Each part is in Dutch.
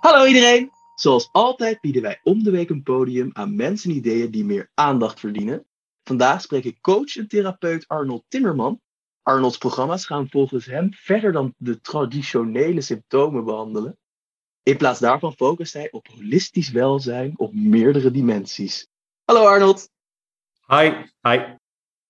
Hallo iedereen! Zoals altijd bieden wij om de week een podium aan mensen en ideeën die meer aandacht verdienen. Vandaag spreek ik coach en therapeut Arnold Timmerman. Arnolds programma's gaan volgens hem verder dan de traditionele symptomen behandelen. In plaats daarvan focust hij op holistisch welzijn op meerdere dimensies. Hallo Arnold! Hi, hi.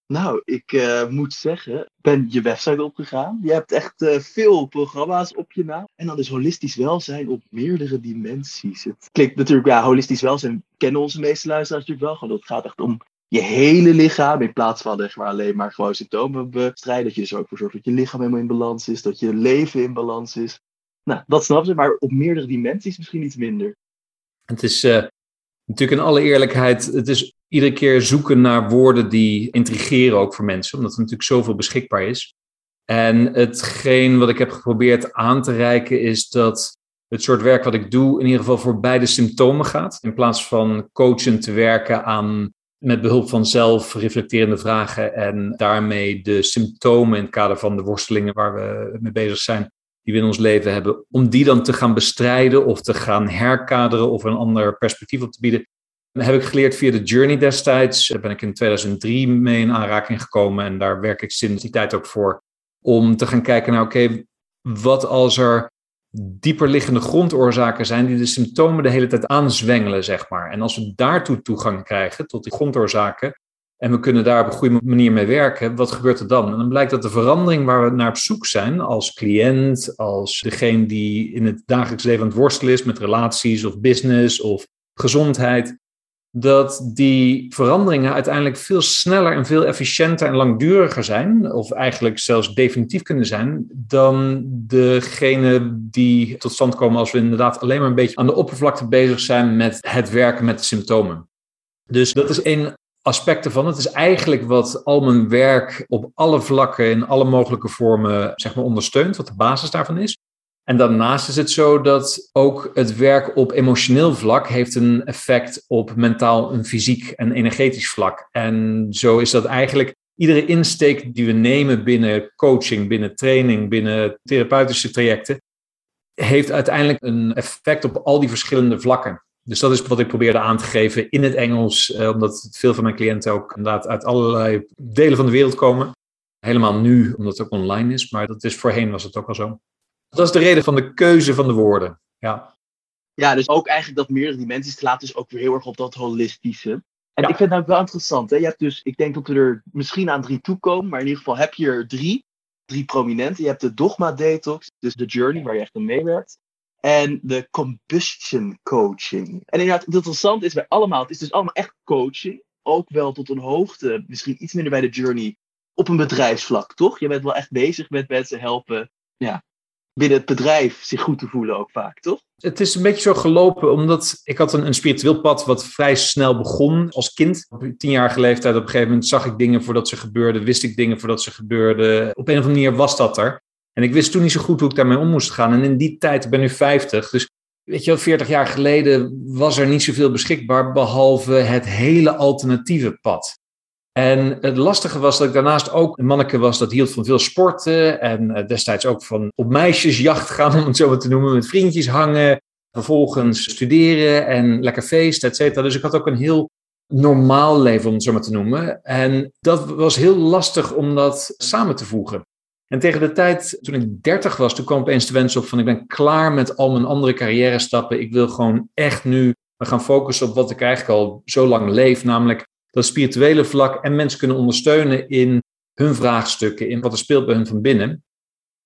Nou, ik eh, moet zeggen, ben je website opgegaan. Je hebt echt eh, veel programma's op je naam. En dan is holistisch welzijn op meerdere dimensies. Het klinkt natuurlijk, ja, holistisch welzijn kennen onze meeste luisteraars natuurlijk wel. Gewoon, dat gaat echt om je hele lichaam. In plaats van maar alleen maar gewoon symptomen bestrijden. Dat je er ook voor zorgt dat je lichaam helemaal in balans is. Dat je leven in balans is. Nou, dat snappen ze, maar op meerdere dimensies misschien iets minder. Het is uh, natuurlijk in alle eerlijkheid, het is iedere keer zoeken naar woorden die intrigeren ook voor mensen, omdat er natuurlijk zoveel beschikbaar is. En hetgeen wat ik heb geprobeerd aan te reiken is dat het soort werk wat ik doe in ieder geval voor beide symptomen gaat. In plaats van coachen te werken aan met behulp van zelf reflecterende vragen en daarmee de symptomen in het kader van de worstelingen waar we mee bezig zijn, die we in ons leven hebben, om die dan te gaan bestrijden of te gaan herkaderen of een ander perspectief op te bieden, heb ik geleerd via de Journey destijds. Ben ik in 2003 mee in aanraking gekomen en daar werk ik sinds die tijd ook voor. Om te gaan kijken naar, oké, wat als er dieper liggende grondoorzaken zijn die de symptomen de hele tijd aanzwengelen, zeg maar. En als we daartoe toegang krijgen, tot die grondoorzaken, en we kunnen daar op een goede manier mee werken, wat gebeurt er dan? En dan blijkt dat de verandering waar we naar op zoek zijn, als cliënt, als degene die in het dagelijks leven aan het worstelen is met relaties of business of gezondheid, dat die veranderingen uiteindelijk veel sneller en veel efficiënter en langduriger zijn, of eigenlijk zelfs definitief kunnen zijn, dan degene die tot stand komen als we inderdaad alleen maar een beetje aan de oppervlakte bezig zijn met het werken met de symptomen. Dus dat is één aspect ervan. Het is eigenlijk wat al mijn werk op alle vlakken, in alle mogelijke vormen, zeg maar, ondersteunt, wat de basis daarvan is. En daarnaast is het zo dat ook het werk op emotioneel vlak heeft een effect op mentaal en fysiek en energetisch vlak. En zo is dat eigenlijk iedere insteek die we nemen binnen coaching, binnen training, binnen therapeutische trajecten, heeft uiteindelijk een effect op al die verschillende vlakken. Dus dat is wat ik probeerde aan te geven in het Engels, eh, omdat veel van mijn cliënten ook inderdaad uit allerlei delen van de wereld komen. Helemaal nu, omdat het ook online is, maar dat is voorheen was het ook al zo. Dat is de reden van de keuze van de woorden. Ja. Ja, dus ook eigenlijk dat meerdere dimensies te laten, dus ook weer heel erg op dat holistische. En ik vind het nou wel interessant. Hè? Je hebt dus, ik denk dat we er misschien aan drie toekomen, maar in ieder geval heb je er drie. Drie prominente. Je hebt de Dogma Detox, dus de Journey, waar je echt aan meewerkt. En de Combustion Coaching. En inderdaad, het interessante is bij allemaal, het is dus allemaal echt coaching. Ook wel tot een hoogte, misschien iets minder bij de Journey, op een bedrijfsvlak, toch? Je bent wel echt bezig met mensen helpen ja, binnen het bedrijf zich goed te voelen ook vaak, toch? Het is een beetje zo gelopen, omdat ik had een, een spiritueel pad wat vrij snel begon als kind. Op tienjarige leeftijd, op een gegeven moment zag ik dingen voordat ze gebeurden, wist ik dingen voordat ze gebeurden. Op een of andere manier was dat er. En ik wist toen niet zo goed hoe ik daarmee om moest gaan. En in die tijd, ik ben nu 50, dus weet je wel, 40 jaar geleden was er niet zoveel beschikbaar, behalve het hele alternatieve pad. En het lastige was dat ik daarnaast ook een manneke was dat hield van veel sporten. En eh, destijds ook van op meisjesjacht gaan, om het zo maar te noemen, met vriendjes hangen. Vervolgens studeren en lekker feesten, et cetera. Dus ik had ook een heel normaal leven, om het zo maar te noemen. En dat was heel lastig om dat samen te voegen. En tegen de tijd, toen ik 30 was, toen kwam opeens de wens op van ik ben klaar met al mijn andere carrière stappen. Ik wil gewoon echt nu gaan focussen op wat ik eigenlijk al zo lang leef, namelijk dat spirituele vlak en mensen kunnen ondersteunen in hun vraagstukken, in wat er speelt bij hun van binnen.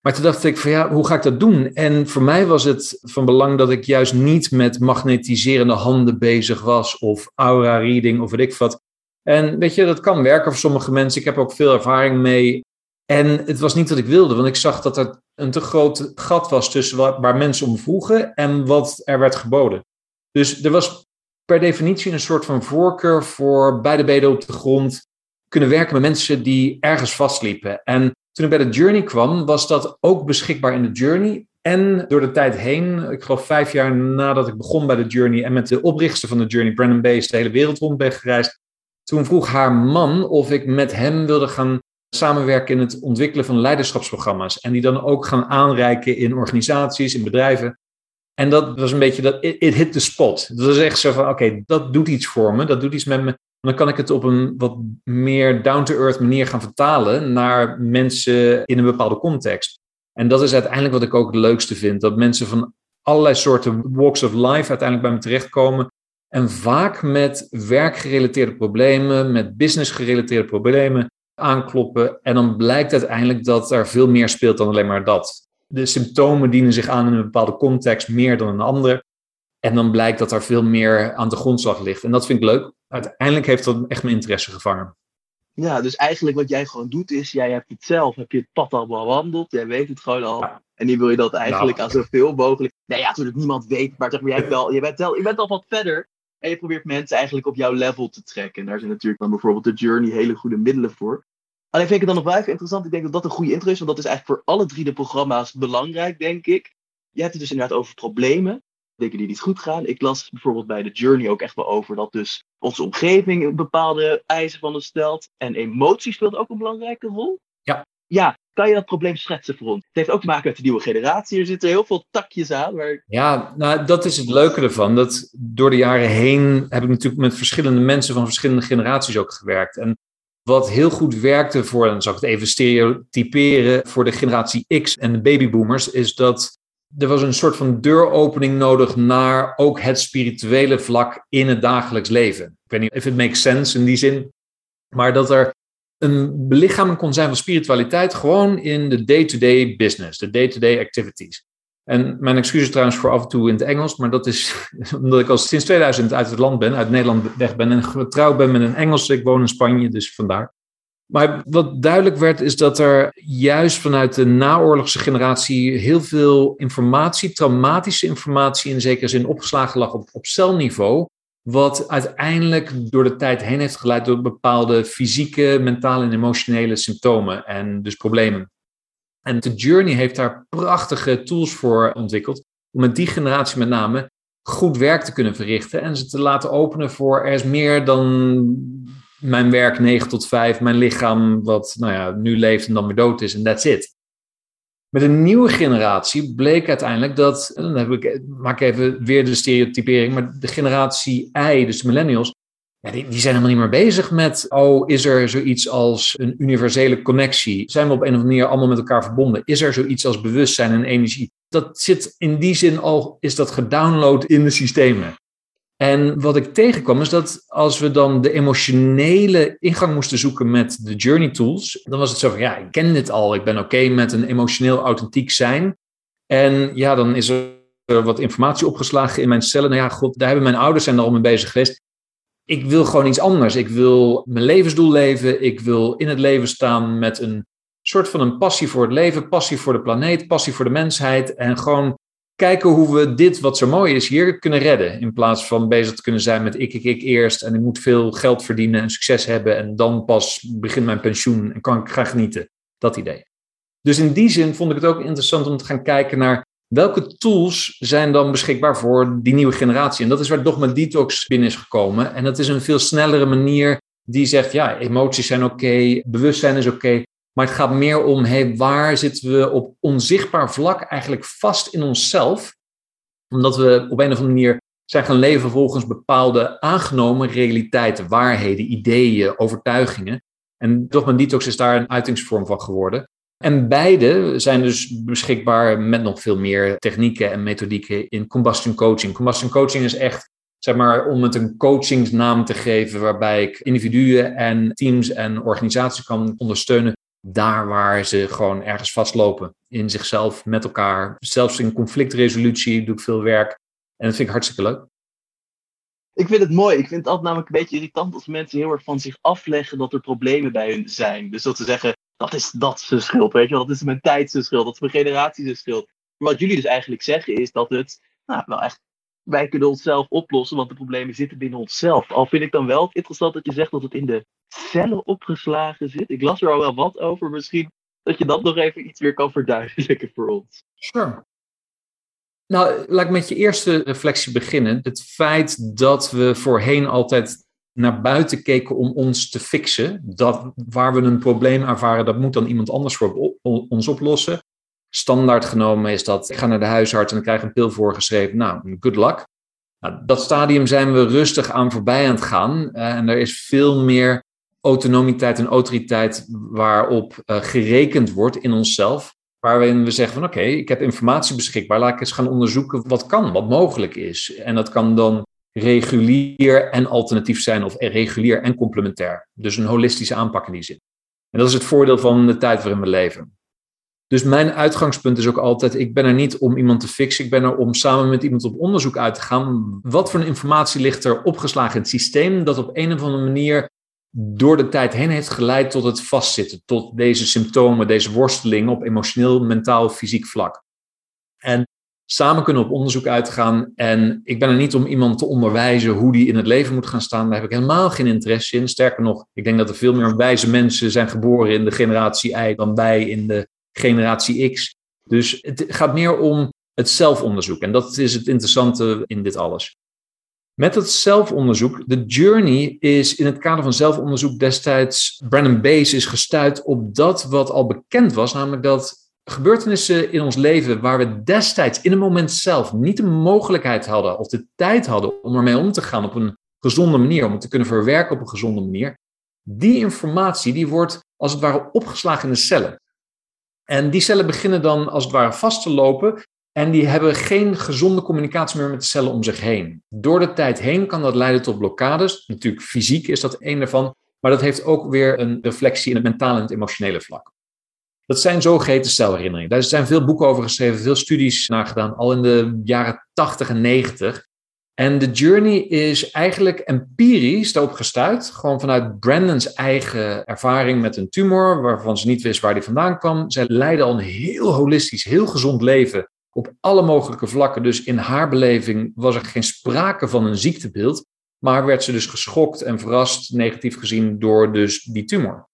Maar toen dacht ik van ja, hoe ga ik dat doen? En voor mij was het van belang dat ik juist niet met magnetiserende handen bezig was of aura reading of weet ik wat. En weet je, dat kan werken voor sommige mensen. Ik heb ook veel ervaring mee. En het was niet wat ik wilde, want ik zag dat er een te groot gat was tussen waar mensen om vroegen en wat er werd geboden. Dus er was per definitie een soort van voorkeur voor beide benen op de grond kunnen werken met mensen die ergens vastliepen. En Toen ik bij de Journey kwam, was dat ook beschikbaar in de Journey. En door de tijd heen, ik geloof vijf jaar nadat ik begon bij de Journey en met de oprichter van de Journey, Brandon Base, de hele wereld rond ben gereisd. Toen vroeg haar man of ik met hem wilde gaan samenwerken in het ontwikkelen van leiderschapsprogramma's. En die dan ook gaan aanreiken in organisaties, in bedrijven. En dat was een beetje dat, it, hit the spot. Dat was echt zo van, oké, dat doet iets voor me, dat doet iets met me. Dan kan ik het op een wat meer down-to-earth manier gaan vertalen naar mensen in een bepaalde context. En dat is uiteindelijk wat ik ook het leukste vind. Dat mensen van allerlei soorten walks of life uiteindelijk bij me terechtkomen. En vaak met werkgerelateerde problemen, met business-gerelateerde problemen aankloppen. En dan blijkt uiteindelijk dat er veel meer speelt dan alleen maar dat. De symptomen dienen zich aan in een bepaalde context meer dan een andere. En dan blijkt dat er veel meer aan de grondslag ligt. En dat vind ik leuk. Uiteindelijk heeft dat echt mijn interesse gevangen. Ja, dus eigenlijk wat jij gewoon doet is, jij hebt het zelf, heb je het pad al bewandeld, jij weet het gewoon al. En die wil je dat eigenlijk nou. aan zoveel mogelijk. Nee, ja, natuurlijk niemand weet, maar zeg maar, jij wel, je, bent wel, je bent al wat verder. En je probeert mensen eigenlijk op jouw level te trekken. En daar zijn natuurlijk dan bijvoorbeeld de Journey hele goede middelen voor. Alleen vind ik het dan nog wel even interessant. Ik denk dat dat een goede intro is, want dat is eigenlijk voor alle drie de programma's belangrijk, denk ik. Je hebt het dus inderdaad over problemen, dingen die niet goed gaan. Ik las bijvoorbeeld bij de Journey ook echt wel over dat dus onze omgeving bepaalde eisen van ons stelt. En emotie speelt ook een belangrijke rol. Ja. Ja, kan je dat probleem schetsen voor ons? Het heeft ook te maken met de nieuwe generatie. Er zitten heel veel takjes aan. Maar... Ja, nou, dat is het leuke ervan. Dat door de jaren heen heb ik natuurlijk met verschillende mensen van verschillende generaties ook gewerkt. En wat heel goed werkte voor, dan zal ik het even stereotyperen, voor de generatie X en de babyboomers, is dat er was een soort van deuropening nodig naar ook het spirituele vlak in het dagelijks leven. Ik weet niet of het makes sense in die zin, maar dat er een belichaming kon zijn van spiritualiteit gewoon in de day-to-day business, de day-to-day activities. En mijn excuses trouwens voor af en toe in het Engels, maar dat is omdat ik al sinds 2000 uit het land ben, uit Nederland weg ben en getrouwd ben met een Engelse. Ik woon in Spanje, dus vandaar. Maar wat duidelijk werd, is dat er juist vanuit de naoorlogse generatie heel veel informatie, traumatische informatie in zekere zin opgeslagen lag op, op celniveau. Wat uiteindelijk door de tijd heen heeft geleid tot bepaalde fysieke, mentale en emotionele symptomen en dus problemen. En de Journey heeft daar prachtige tools voor ontwikkeld. Om met die generatie met name goed werk te kunnen verrichten. En ze te laten openen voor er is meer dan mijn werk 9 tot 5, mijn lichaam wat nou ja, nu leeft en dan weer dood is en that's it. Met een nieuwe generatie bleek uiteindelijk dat, dan heb ik, maak even weer de stereotypering, maar de generatie I, dus de millennials, die, zijn helemaal niet meer bezig met, oh, is er zoiets als een universele connectie? Zijn we op een of andere manier allemaal met elkaar verbonden? Is er zoiets als bewustzijn en energie? Dat zit in die zin al, is dat gedownload in de systemen. En wat ik tegenkwam is dat als we dan de emotionele ingang moesten zoeken met de journey tools, dan was het zo van, ja, ik ken dit al, ik ben oké met een emotioneel authentiek zijn. En ja, dan is er wat informatie opgeslagen in mijn cellen. Nou ja, god, daar hebben mijn ouders zijn al mee bezig geweest ik wil gewoon iets anders. Ik wil mijn levensdoel leven. Ik wil in het leven staan met een soort van een passie voor het leven, passie voor de planeet, passie voor de mensheid. En gewoon kijken hoe we dit, wat zo mooi is, hier kunnen redden. In plaats van bezig te kunnen zijn met ik, ik, ik eerst. En ik moet veel geld verdienen en succes hebben. En dan pas begint mijn pensioen en kan ik gaan genieten. Dat idee. Dus in die zin vond ik het ook interessant om te gaan kijken naar Welke tools zijn dan beschikbaar voor die nieuwe generatie? En dat is waar Dogma Detox binnen is gekomen. En dat is een veel snellere manier die zegt, ja, emoties zijn oké, bewustzijn is oké. maar het gaat meer om, hey, waar zitten we op onzichtbaar vlak eigenlijk vast in onszelf? Omdat we op een of andere manier zijn gaan leven volgens bepaalde aangenomen realiteiten, waarheden, ideeën, overtuigingen. En Dogma Detox is daar een uitingsvorm van geworden. En beide zijn dus beschikbaar met nog veel meer technieken en methodieken in combustion coaching. Combustion coaching is echt, zeg maar, om het een coachingsnaam te geven, waarbij ik individuen en teams en organisaties kan ondersteunen daar waar ze gewoon ergens vastlopen in zichzelf, met elkaar. Zelfs in conflictresolutie doe ik veel werk. En dat vind ik hartstikke leuk. Ik vind het mooi. Ik vind het altijd namelijk een beetje irritant als mensen heel erg van zich afleggen dat er problemen bij hun zijn. Dus dat ze zeggen, dat is dat zijn schuld, weet je wel. Dat is mijn tijd zijn schuld, dat is mijn generatie zijn schuld. Maar wat jullie dus eigenlijk zeggen is dat het, nou, wel echt, wij kunnen onszelf oplossen, want de problemen zitten binnen onszelf. Al vind ik dan wel interessant dat je zegt dat het in de cellen opgeslagen zit. Ik las er al wel wat over, misschien dat je dat nog even iets meer kan verduidelijken voor ons. Sure. Nou, laat ik met je eerste reflectie beginnen. Het feit dat we voorheen altijd naar buiten keken om ons te fixen. Dat waar we een probleem ervaren, dat moet dan iemand anders voor ons oplossen. Standaard genomen is dat ik ga naar de huisarts en ik krijg een pil voorgeschreven. Nou, good luck. Nou, dat stadium zijn we rustig aan voorbij aan het gaan. Uh, en er is veel meer autonomiteit en autoriteit waarop uh, gerekend wordt in onszelf. Waarin we zeggen van oké, ik heb informatie beschikbaar. Laat ik eens gaan onderzoeken wat kan, wat mogelijk is. En dat kan dan regulier en alternatief zijn of regulier en complementair. Dus een holistische aanpak in die zin. En dat is het voordeel van de tijd waarin we leven. Dus mijn uitgangspunt is ook altijd, ik ben er niet om iemand te fixen, ik ben er om samen met iemand op onderzoek uit te gaan. Wat voor informatie ligt er opgeslagen in het systeem dat op een of andere manier door de tijd heen heeft geleid tot het vastzitten, tot deze symptomen, deze worsteling op emotioneel, mentaal, fysiek vlak. En samen kunnen op onderzoek uitgaan. En ik ben er niet om iemand te onderwijzen hoe die in het leven moet gaan staan. Daar heb ik helemaal geen interesse in. Sterker nog, ik denk dat er veel meer wijze mensen zijn geboren in de generatie Y dan wij in de generatie X. Dus het gaat meer om het zelfonderzoek. En dat is het interessante in dit alles. Met het zelfonderzoek, de journey is in het kader van zelfonderzoek destijds, Brandon Bayes is gestuurd op dat wat al bekend was, namelijk dat gebeurtenissen in ons leven waar we destijds in het moment zelf niet de mogelijkheid hadden of de tijd hadden om ermee om te gaan op een gezonde manier, om het te kunnen verwerken op een gezonde manier, die informatie die wordt als het ware opgeslagen in de cellen. En die cellen beginnen dan als het ware vast te lopen en die hebben geen gezonde communicatie meer met de cellen om zich heen. Door de tijd heen kan dat leiden tot blokkades. Natuurlijk fysiek is dat één daarvan, maar dat heeft ook weer een reflectie in het mentale en het emotionele vlak. Dat zijn zogeheten celherinneringen. Daar zijn veel boeken over geschreven, veel studies naar gedaan, al in de jaren 80 en 90. En de journey is eigenlijk empirisch daarop gestuurd. Gewoon vanuit Brandon's eigen ervaring met een tumor, waarvan ze niet wist waar die vandaan kwam. Zij leidde al een heel holistisch, heel gezond leven op alle mogelijke vlakken. Dus in haar beleving was er geen sprake van een ziektebeeld. Maar werd ze dus geschokt en verrast, negatief gezien, door dus die tumor.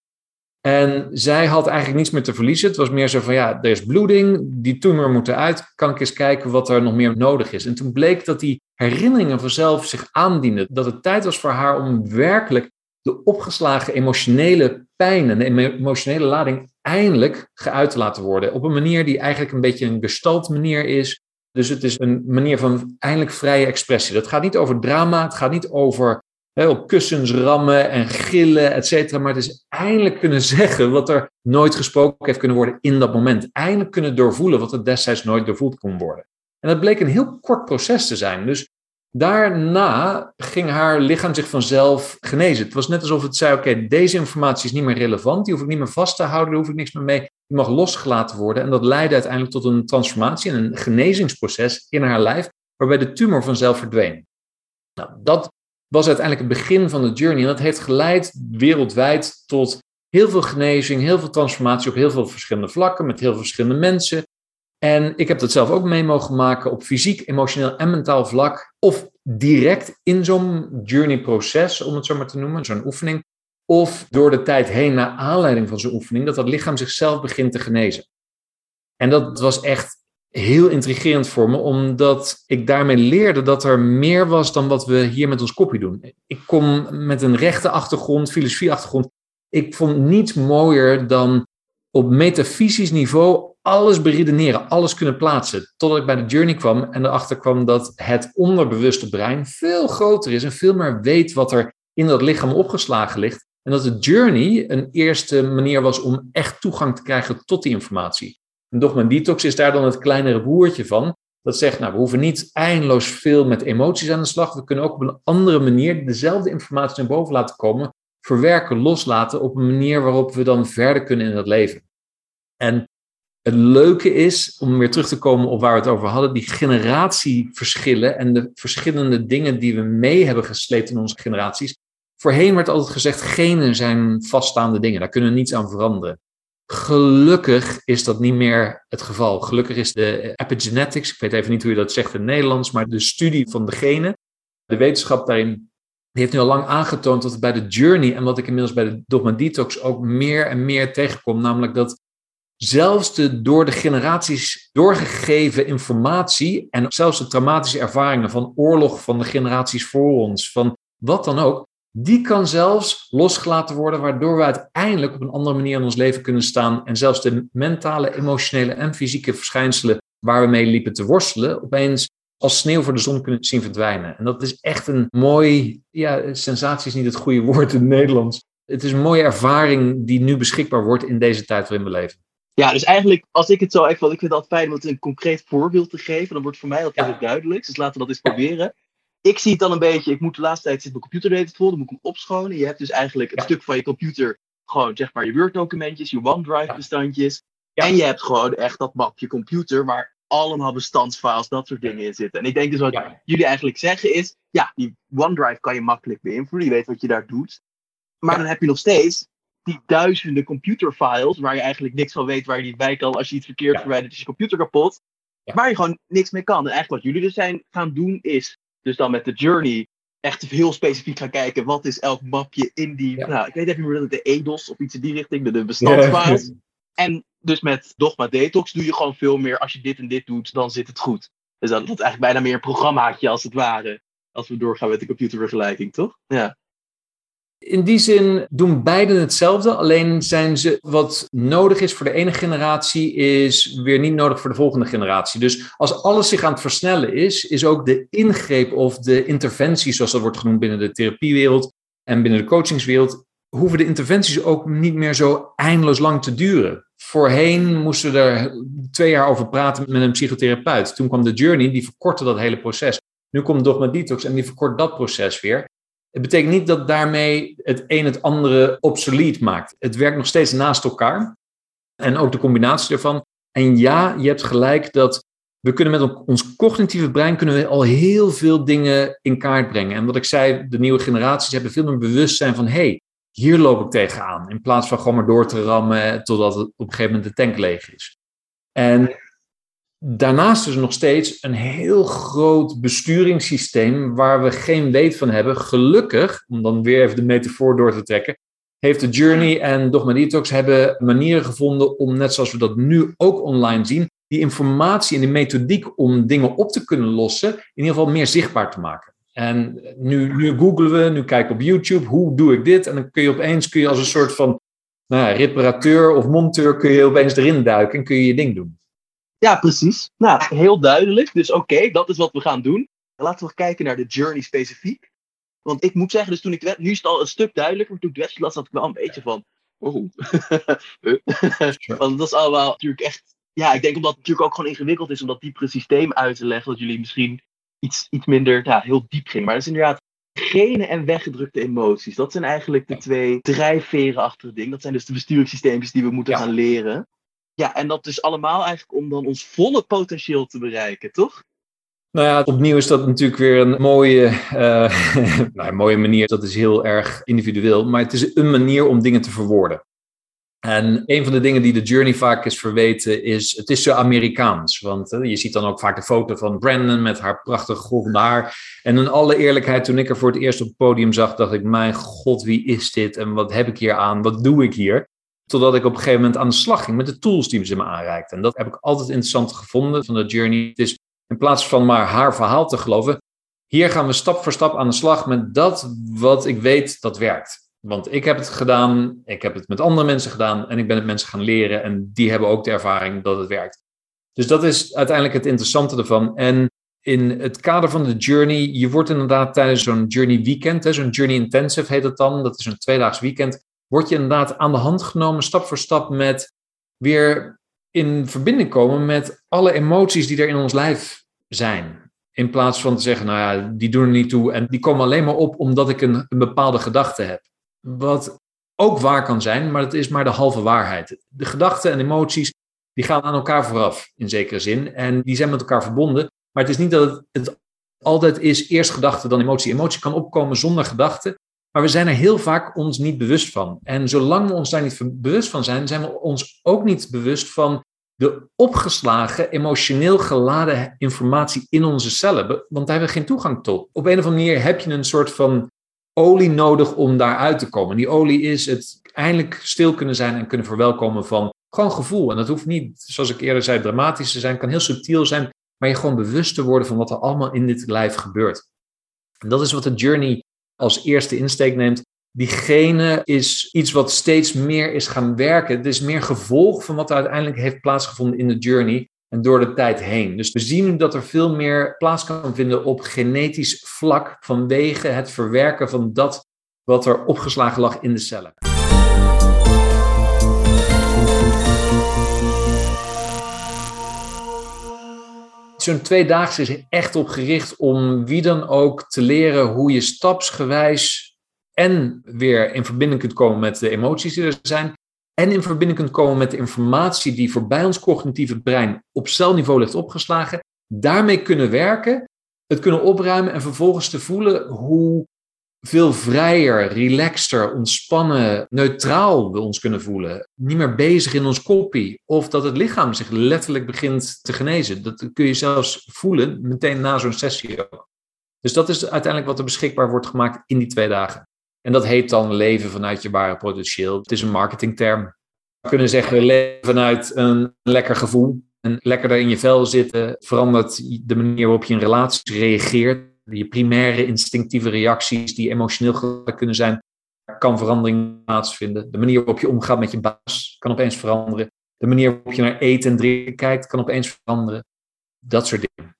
En zij had eigenlijk niets meer te verliezen. Het was meer zo van, ja, er is bloeding, die tumor moet eruit. Kan ik eens kijken wat er nog meer nodig is? En toen bleek dat die herinneringen vanzelf zich aandienden. Dat het tijd was voor haar om werkelijk de opgeslagen emotionele pijn en de emotionele lading eindelijk geuit te laten worden. Op een manier die eigenlijk een beetje een gestalt manier is. Dus het is een manier van eindelijk vrije expressie. Dat gaat niet over drama, het gaat niet over op kussens rammen en gillen, et cetera. Maar het is eindelijk kunnen zeggen wat er nooit gesproken heeft kunnen worden in dat moment. Eindelijk kunnen doorvoelen wat er destijds nooit doorvoeld kon worden. En dat bleek een heel kort proces te zijn. Dus daarna ging haar lichaam zich vanzelf genezen. Het was net alsof het zei: Oké, deze informatie is niet meer relevant, die hoef ik niet meer vast te houden, daar hoef ik niks meer mee. Die mag losgelaten worden. En dat leidde uiteindelijk tot een transformatie en een genezingsproces in haar lijf, waarbij de tumor vanzelf verdween. Nou, dat was uiteindelijk het begin van de journey. En dat heeft geleid wereldwijd tot heel veel genezing, heel veel transformatie op heel veel verschillende vlakken, met heel veel verschillende mensen. En ik heb dat zelf ook mee mogen maken op fysiek, emotioneel en mentaal vlak. Of direct in zo'n journey-proces, om het zo maar te noemen, zo'n oefening. Of door de tijd heen, naar aanleiding van zo'n oefening, dat dat lichaam zichzelf begint te genezen. En dat was echt heel intrigerend voor me, omdat ik daarmee leerde dat er meer was dan wat we hier met ons kopje doen. Ik kom met een rechte achtergrond, filosofie-achtergrond. Ik vond niets mooier dan op metafysisch niveau alles beredeneren, alles kunnen plaatsen. Totdat ik bij de journey kwam en erachter kwam dat het onderbewuste brein veel groter is en veel meer weet wat er in dat lichaam opgeslagen ligt. En dat de journey een eerste manier was om echt toegang te krijgen tot die informatie. En Dogma Detox is daar dan het kleinere broertje van. Dat zegt, nou, we hoeven niet eindeloos veel met emoties aan de slag. We kunnen ook op een andere manier dezelfde informatie naar boven laten komen. Verwerken, loslaten op een manier waarop we dan verder kunnen in het leven. En het leuke is, om weer terug te komen op waar we het over hadden, die generatieverschillen en de verschillende dingen die we mee hebben gesleept in onze generaties. Voorheen werd altijd gezegd, genen zijn vaststaande dingen, daar kunnen we niets aan veranderen. Gelukkig is dat niet meer het geval. Gelukkig is de epigenetics, ik weet even niet hoe je dat zegt in het Nederlands, maar de studie van de genen, de wetenschap daarin, die heeft nu al lang aangetoond dat bij de journey en wat ik inmiddels bij de Dogma Detox ook meer en meer tegenkom, namelijk dat zelfs de door de generaties doorgegeven informatie en zelfs de traumatische ervaringen van oorlog van de generaties voor ons, van wat dan ook, die kan zelfs losgelaten worden, waardoor we uiteindelijk op een andere manier in ons leven kunnen staan en zelfs de mentale, emotionele en fysieke verschijnselen waar we mee liepen te worstelen, opeens als sneeuw voor de zon kunnen zien verdwijnen. En dat is echt een mooi, ja, sensatie is niet het goede woord in het Nederlands. Het is een mooie ervaring die nu beschikbaar wordt in deze tijd waarin we leven. Ja, dus eigenlijk, als ik het zo even, want ik vind het altijd fijn om het een concreet voorbeeld te geven, dan wordt voor mij altijd ja. duidelijk. Dus laten we dat eens proberen. Ik zie het dan een beetje, ik moet de laatste tijd zit mijn computer deed vol, dan moet ik hem opschonen. Je hebt dus eigenlijk een stuk van je computer, gewoon zeg maar je Word documentjes, je OneDrive bestandjes. En je hebt gewoon echt dat mapje computer waar allemaal bestandsfiles, dat soort dingen in zitten. En ik denk dus wat jullie eigenlijk zeggen is, ja, die OneDrive kan je makkelijk beïnvloeden, je weet wat je daar doet. Maar dan heb je nog steeds die duizenden computerfiles, waar je eigenlijk niks van weet waar je niet bij kan. Als je iets verkeerd verwijdert, is je computer kapot. Waar je gewoon niks mee kan. En eigenlijk wat jullie dus zijn gaan doen, is dus dan met de journey echt heel specifiek gaan kijken. Wat is elk mapje in die, nou, ik weet even niet meer, de EDOS of iets in die richting, de, de. En dus met Dogma Detox doe je gewoon veel meer. Als je dit en dit doet, dan zit het goed. Dus dat, dat is eigenlijk bijna meer een programmaatje als het ware. Als we doorgaan met de computervergelijking, toch? Ja. In die zin doen beiden hetzelfde, alleen zijn ze wat nodig is voor de ene generatie, is weer niet nodig voor de volgende generatie. Dus als alles zich aan het versnellen is, is ook de ingreep of de interventie, zoals dat wordt genoemd binnen de therapiewereld en binnen de coachingswereld, hoeven de interventies ook niet meer zo eindeloos lang te duren. Voorheen moesten we er twee jaar over praten met een psychotherapeut. Toen kwam de Journey, die verkortte dat hele proces. Nu komt Dogma Detox en die verkort dat proces weer. Het betekent niet dat daarmee het een het andere obsolet maakt. Het werkt nog steeds naast elkaar. En ook de combinatie ervan. En ja, je hebt gelijk dat we kunnen met ons cognitieve brein kunnen we al heel veel dingen in kaart brengen. En wat ik zei, de nieuwe generaties hebben veel meer bewustzijn van... hey, hier loop ik tegenaan. In plaats van gewoon maar door te rammen totdat het op een gegeven moment de tank leeg is. En daarnaast is er nog steeds een heel groot besturingssysteem waar we geen weet van hebben. Gelukkig, om dan weer even de metafoor door te trekken, heeft de Journey en Dogma Detox hebben manieren gevonden om, net zoals we dat nu ook online zien, die informatie en die methodiek om dingen op te kunnen lossen, in ieder geval meer zichtbaar te maken. En nu, nu googelen we, nu kijken we op YouTube, hoe doe ik dit? En dan kun je opeens, kun je als een soort van nou ja, reparateur of monteur, kun je opeens erin duiken en kun je je ding doen. Ja, precies. Nou, heel duidelijk. Dus oké, dat is wat we gaan doen. Laten we kijken naar de journey specifiek. Want ik moet zeggen, dus toen ik de nu is het al een stuk duidelijker, maar toen ik de website las, had ik wel een beetje van, oh. Want dat is allemaal natuurlijk echt, ja, ik denk omdat het natuurlijk ook gewoon ingewikkeld is om dat diepere systeem uit te leggen, dat jullie misschien iets, iets minder, ja, heel diep gingen. Maar dat is inderdaad genen en weggedrukte emoties. Dat zijn eigenlijk de twee drijfveren achter het ding. Dat zijn dus de besturingssysteempjes die we moeten gaan leren. Ja, en dat is allemaal eigenlijk om dan ons volle potentieel te bereiken, toch? Nou ja, opnieuw is dat natuurlijk weer een mooie, uh, nou, een mooie manier. Dat is heel erg individueel, maar het is een manier om dingen te verwoorden. En een van de dingen die de Journey vaak is verweten is, het is zo Amerikaans. Want je ziet dan ook vaak de foto van Brandon met haar prachtige golvende haar. En in alle eerlijkheid, toen ik er voor het eerst op het podium zag, dacht ik, mijn god, wie is dit? En wat heb ik hier aan? Wat doe ik hier? Totdat ik op een gegeven moment aan de slag ging met de tools die ze me aanreikten. En dat heb ik altijd interessant gevonden van de journey. Het is in plaats van maar haar verhaal te geloven, hier gaan we stap voor stap aan de slag met dat wat ik weet dat werkt. Want ik heb het gedaan, ik heb het met andere mensen gedaan en ik ben het mensen gaan leren en die hebben ook de ervaring dat het werkt. Dus dat is uiteindelijk het interessante ervan. En in het kader van de journey, je wordt inderdaad tijdens zo'n journey weekend, zo'n journey intensive heet het dan, dat is een tweedaags weekend, word je inderdaad aan de hand genomen, stap voor stap, met weer in verbinding komen met alle emoties die er in ons lijf zijn. In plaats van te zeggen, nou ja, die doen er niet toe en die komen alleen maar op omdat ik een, bepaalde gedachte heb. Wat ook waar kan zijn, maar dat is maar de halve waarheid. De gedachten en emoties, die gaan aan elkaar vooraf, in zekere zin. En die zijn met elkaar verbonden. Maar het is niet dat het, het altijd is eerst gedachte dan emotie. Emotie kan opkomen zonder gedachte. Maar we zijn er heel vaak ons niet bewust van. En zolang we ons daar niet bewust van zijn, zijn we ons ook niet bewust van de opgeslagen, emotioneel geladen informatie in onze cellen. Want daar hebben we geen toegang tot. Op een of andere manier heb je een soort van olie nodig om daaruit te komen. Die olie is het eindelijk stil kunnen zijn en kunnen verwelkomen van Gewoon gevoel. En dat hoeft niet, zoals ik eerder zei, dramatisch te zijn. Kan heel subtiel zijn, maar je gewoon bewust te worden van wat er allemaal in dit lijf gebeurt. En dat is wat de journey als eerste insteek neemt. Diegene is iets wat steeds meer is gaan werken. Het is meer gevolg van wat er uiteindelijk heeft plaatsgevonden in de journey en door de tijd heen. Dus we zien dat er veel meer plaats kan vinden op genetisch vlak vanwege het verwerken van dat wat er opgeslagen lag in de cellen. Zo'n tweedaagse is echt op gericht om wie dan ook te leren hoe je stapsgewijs en weer in verbinding kunt komen met de emoties die er zijn. En in verbinding kunt komen met de informatie die voorbij ons cognitieve brein op celniveau ligt opgeslagen. Daarmee kunnen werken, het kunnen opruimen en vervolgens te voelen hoe veel vrijer, relaxter, ontspannen, neutraal we ons kunnen voelen. Niet meer bezig in ons koppie. Of dat het lichaam zich letterlijk begint te genezen. Dat kun je zelfs voelen meteen na zo'n sessie. Dus dat is uiteindelijk wat er beschikbaar wordt gemaakt in die twee dagen. En dat heet dan leven vanuit je ware potentieel. Het is een marketingterm. We kunnen zeggen leven vanuit een lekker gevoel. En lekkerder in je vel zitten verandert de manier waarop je in relaties reageert je primaire instinctieve reacties die emotioneel kunnen zijn, kan verandering plaatsvinden. De manier waarop je omgaat met je baas kan opeens veranderen. De manier waarop je naar eten en drinken kijkt kan opeens veranderen. Dat soort dingen.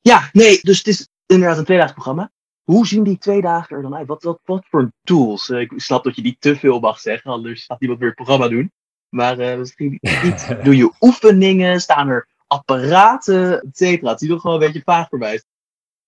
Ja, nee, dus het is inderdaad een tweedaagsprogramma. Hoe zien die twee dagen er dan uit? Wat, wat, wat voor tools? Eh, ik snap dat je niet te veel mag zeggen, anders gaat iemand weer het programma doen. Maar uh, misschien niet. Doe je oefeningen? Staan er apparaten, et cetera? Het ziet er gewoon een beetje vaag voorbij.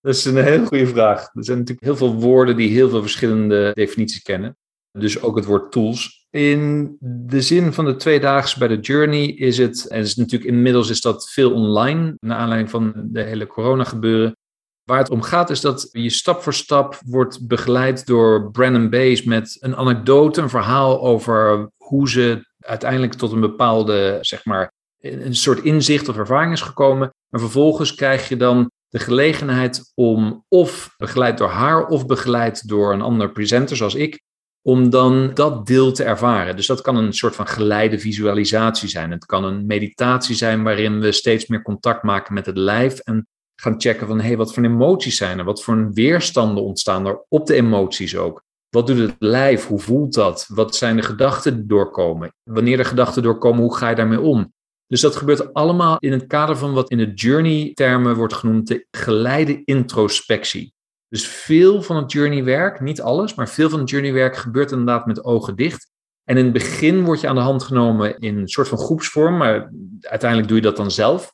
Dat is een hele goede vraag. Er zijn natuurlijk heel veel woorden die heel veel verschillende definities kennen. Dus ook het woord tools. In de zin van de tweedaags bij de Journey is het, en is natuurlijk inmiddels is dat veel online, naar aanleiding van de hele corona gebeuren. Waar het om gaat is dat je stap voor stap wordt begeleid door Brandon Bays met een anekdote, een verhaal over hoe ze uiteindelijk tot een bepaalde, zeg maar, een soort inzicht of ervaring is gekomen. En vervolgens krijg je dan de gelegenheid om of begeleid door haar of begeleid door een ander presenter zoals ik, om dan dat deel te ervaren. Dus dat kan een soort van geleide visualisatie zijn. Het kan een meditatie zijn waarin we steeds meer contact maken met het lijf en gaan checken van hé, hey, wat voor emoties zijn er? Wat voor weerstanden ontstaan er op de emoties ook? Wat doet het lijf? Hoe voelt dat? Wat zijn de gedachten die doorkomen? Wanneer de gedachten doorkomen, hoe ga je daarmee om? Dus dat gebeurt allemaal in het kader van wat in de journey-termen wordt genoemd de geleide introspectie. Dus veel van het journey-werk, niet alles, maar veel van het journey-werk gebeurt inderdaad met ogen dicht. En in het begin word je aan de hand genomen in een soort van groepsvorm, maar uiteindelijk doe je dat dan zelf.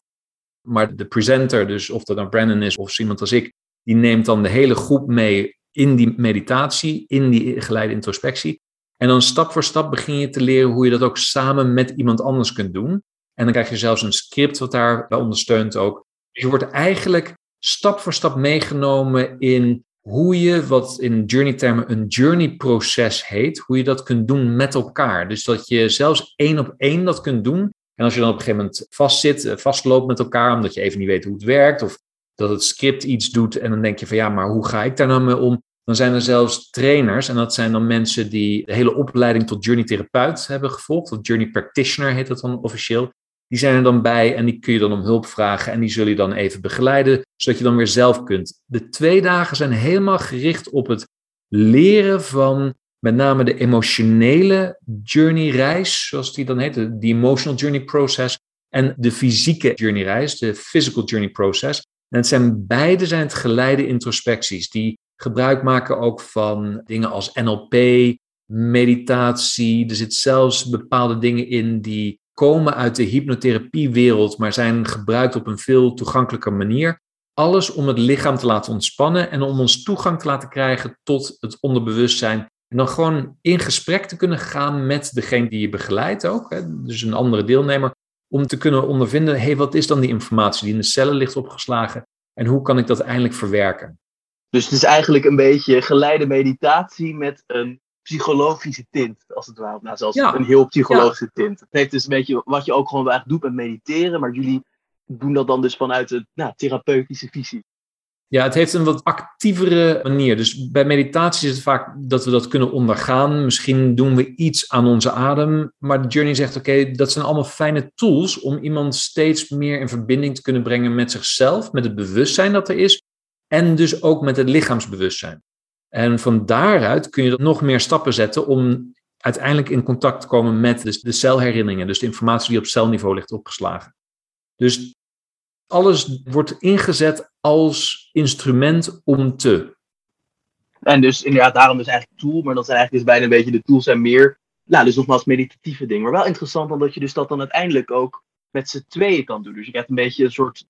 Maar de presenter, dus of dat nou Brandon is of iemand als ik, die neemt dan de hele groep mee in die meditatie, in die geleide introspectie. En dan stap voor stap begin je te leren hoe je dat ook samen met iemand anders kunt doen. En dan krijg je zelfs een script wat daarbij ondersteunt ook. Dus je wordt eigenlijk stap voor stap meegenomen in hoe je, wat in journey-termen een journey-proces heet, hoe je dat kunt doen met elkaar. Dus dat je zelfs één op één dat kunt doen. En als je dan op een gegeven moment vastzit, eh, vastloopt met elkaar, omdat je even niet weet hoe het werkt, of dat het script iets doet en dan denk je van ja, maar hoe ga ik daar nou mee om? Dan zijn er zelfs trainers, en dat zijn dan mensen die de hele opleiding tot journey therapeut hebben gevolgd, of journey practitioner heet dat dan officieel. Die zijn er dan bij en die kun je dan om hulp vragen en die zullen je dan even begeleiden, zodat je dan weer zelf kunt. De twee dagen zijn helemaal gericht op het leren van met name de emotionele journey reis, zoals die dan heet, de emotional journey process, en de fysieke journey reis, de physical journey process. En het zijn beide zijn het geleide introspecties die gebruik maken ook van dingen als NLP, meditatie. Er zit zelfs bepaalde dingen in die komen uit de hypnotherapiewereld, maar zijn gebruikt op een veel toegankelijker manier. Alles om het lichaam te laten ontspannen en om ons toegang te laten krijgen tot het onderbewustzijn. En dan gewoon in gesprek te kunnen gaan met degene die je begeleidt ook, hè, dus een andere deelnemer, om te kunnen ondervinden, hey, wat is dan die informatie die in de cellen ligt opgeslagen en hoe kan ik dat eindelijk verwerken? Dus het is eigenlijk een beetje geleide meditatie met een psychologische tint, als het ware. Nou, zelfs een heel psychologische tint. Het heeft dus een beetje wat je ook gewoon eigenlijk doet met mediteren, maar jullie doen dat dan dus vanuit een nou, therapeutische visie. Ja, het heeft een wat actievere manier. Dus bij meditatie is het vaak dat we dat kunnen ondergaan. Misschien doen we iets aan onze adem. Maar de journey zegt: oké, dat zijn allemaal fijne tools om iemand steeds meer in verbinding te kunnen brengen met zichzelf, met het bewustzijn dat er is. En dus ook met het lichaamsbewustzijn. En van daaruit kun je nog meer stappen zetten om uiteindelijk in contact te komen met de, celherinneringen. Dus de informatie die op celniveau ligt opgeslagen. Dus alles wordt ingezet als instrument om te. En dus inderdaad, daarom dus eigenlijk tool, maar dat zijn eigenlijk dus bijna een beetje de tools en meer. Nou, dus nogmaals meditatieve dingen. Maar wel interessant omdat je dus dat dan uiteindelijk ook met z'n tweeën kan doen. Dus je krijgt een beetje een soort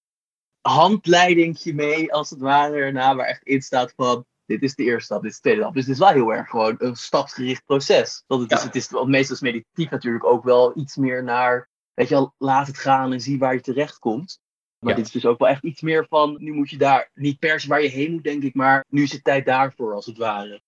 handleidingje mee, als het ware, waar echt in staat van, dit is de eerste stap, dit is de tweede stap. Dus het is wel heel erg gewoon een stapsgericht proces. Dat het, is, het is meestal is meditatief natuurlijk ook wel iets meer naar, weet je wel, laat het gaan en zie waar je terecht komt. Maar dit is dus ook wel echt iets meer van, nu moet je daar, niet per se waar je heen moet, denk ik, maar nu is het tijd daarvoor, als het ware.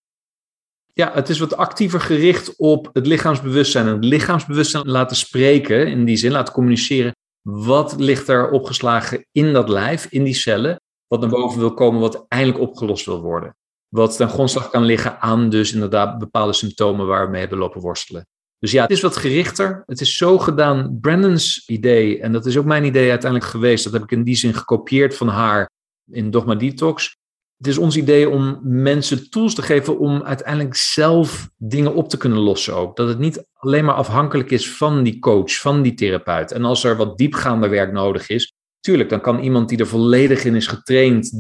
Ja, het is wat actiever gericht op het lichaamsbewustzijn. En het lichaamsbewustzijn laten spreken, in die zin, laten communiceren. Wat ligt er opgeslagen in dat lijf, in die cellen, wat naar boven wil komen, wat eindelijk opgelost wil worden. Wat ten grondslag kan liggen aan dus inderdaad bepaalde symptomen waar we mee hebben lopen worstelen. Dus ja, het is wat gerichter. Het is zo gedaan. Brandon's idee, en dat is ook mijn idee uiteindelijk geweest, dat heb ik in die zin gekopieerd van haar in Dogma Detox. Het is ons idee om mensen tools te geven om uiteindelijk zelf dingen op te kunnen lossen ook. Dat het niet alleen maar afhankelijk is van die coach, van die therapeut. En als er wat diepgaander werk nodig is, tuurlijk, dan kan iemand die er volledig in is getraind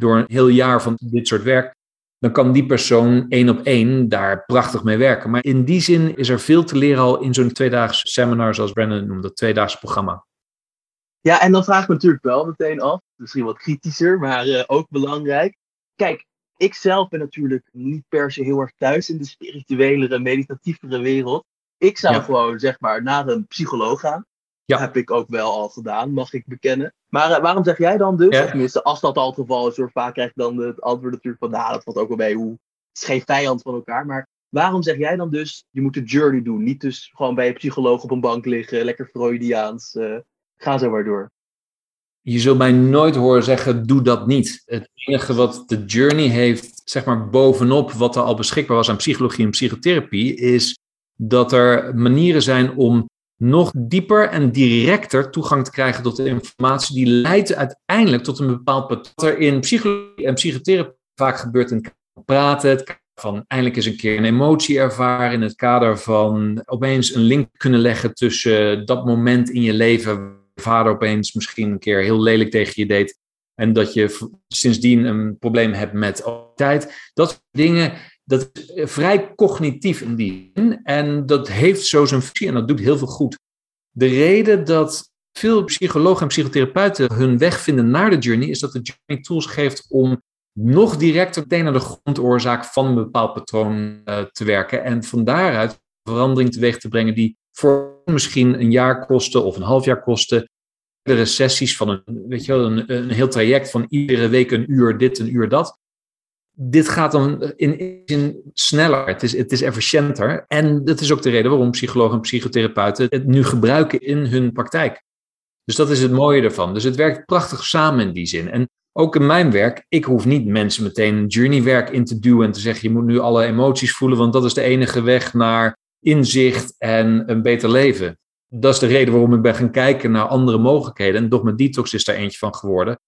door een heel jaar van dit soort werk, dan kan die persoon één op één daar prachtig mee werken. Maar in die zin is er veel te leren al in zo'n tweedaags seminar, zoals Brandon noemde, dat tweedaags programma. Ja, en dan vraag ik me natuurlijk wel meteen af, misschien wat kritischer, maar uh, ook belangrijk. Kijk, ik zelf ben natuurlijk niet per se heel erg thuis in de spirituelere, meditatievere wereld. Ik zou gewoon, zeg maar, naar een psycholoog gaan. Ja. heb ik ook wel al gedaan, mag ik bekennen. Maar uh, waarom zeg jij dan dus, ja. tenminste als dat al het geval is, vaak krijg je dan het antwoord natuurlijk van, nou dat valt ook wel bij hoe, het is geen vijand van elkaar, maar waarom zeg jij dan dus, je moet de journey doen, niet dus gewoon bij een psycholoog op een bank liggen, lekker Freudiaans, uh, ga zo maar door. Je zult mij nooit horen zeggen, doe dat niet. Het enige wat de journey heeft, zeg maar bovenop wat er al beschikbaar was aan psychologie en psychotherapie, is dat er manieren zijn om nog dieper en directer toegang te krijgen tot de informatie die leidt uiteindelijk tot een bepaald patroon. Wat er in psychologie en psychotherapie vaak gebeurt in praten, het van eindelijk eens een keer een emotie ervaren, in het kader van opeens een link kunnen leggen tussen dat moment in je leven, vader opeens misschien een keer heel lelijk tegen je deed en dat je sindsdien een probleem hebt met tijd. Dat soort dingen dat is vrij cognitief in die zin. En dat heeft zo zijn functie en dat doet heel veel goed. De reden dat veel psychologen en psychotherapeuten hun weg vinden naar de journey, is dat de journey tools geeft om nog directer meteen naar de grondoorzaak van een bepaald patroon uh, te werken. En van daaruit verandering teweeg te brengen die voor misschien een jaar kosten of een half jaar kosten. De sessies van een, weet je wel, een, een heel traject van iedere week een uur dit, een uur dat dit gaat dan in, in sneller, het is, het is efficiënter. En dat is ook de reden waarom psychologen en psychotherapeuten het nu gebruiken in hun praktijk. Dus dat is het mooie ervan. Dus het werkt prachtig samen in die zin. En ook in mijn werk, ik hoef niet mensen meteen journeywerk in te duwen en te zeggen, je moet nu alle emoties voelen, want dat is de enige weg naar inzicht en een beter leven. Dat is de reden waarom ik ben gaan kijken naar andere mogelijkheden. En Dogma Detox is daar eentje van geworden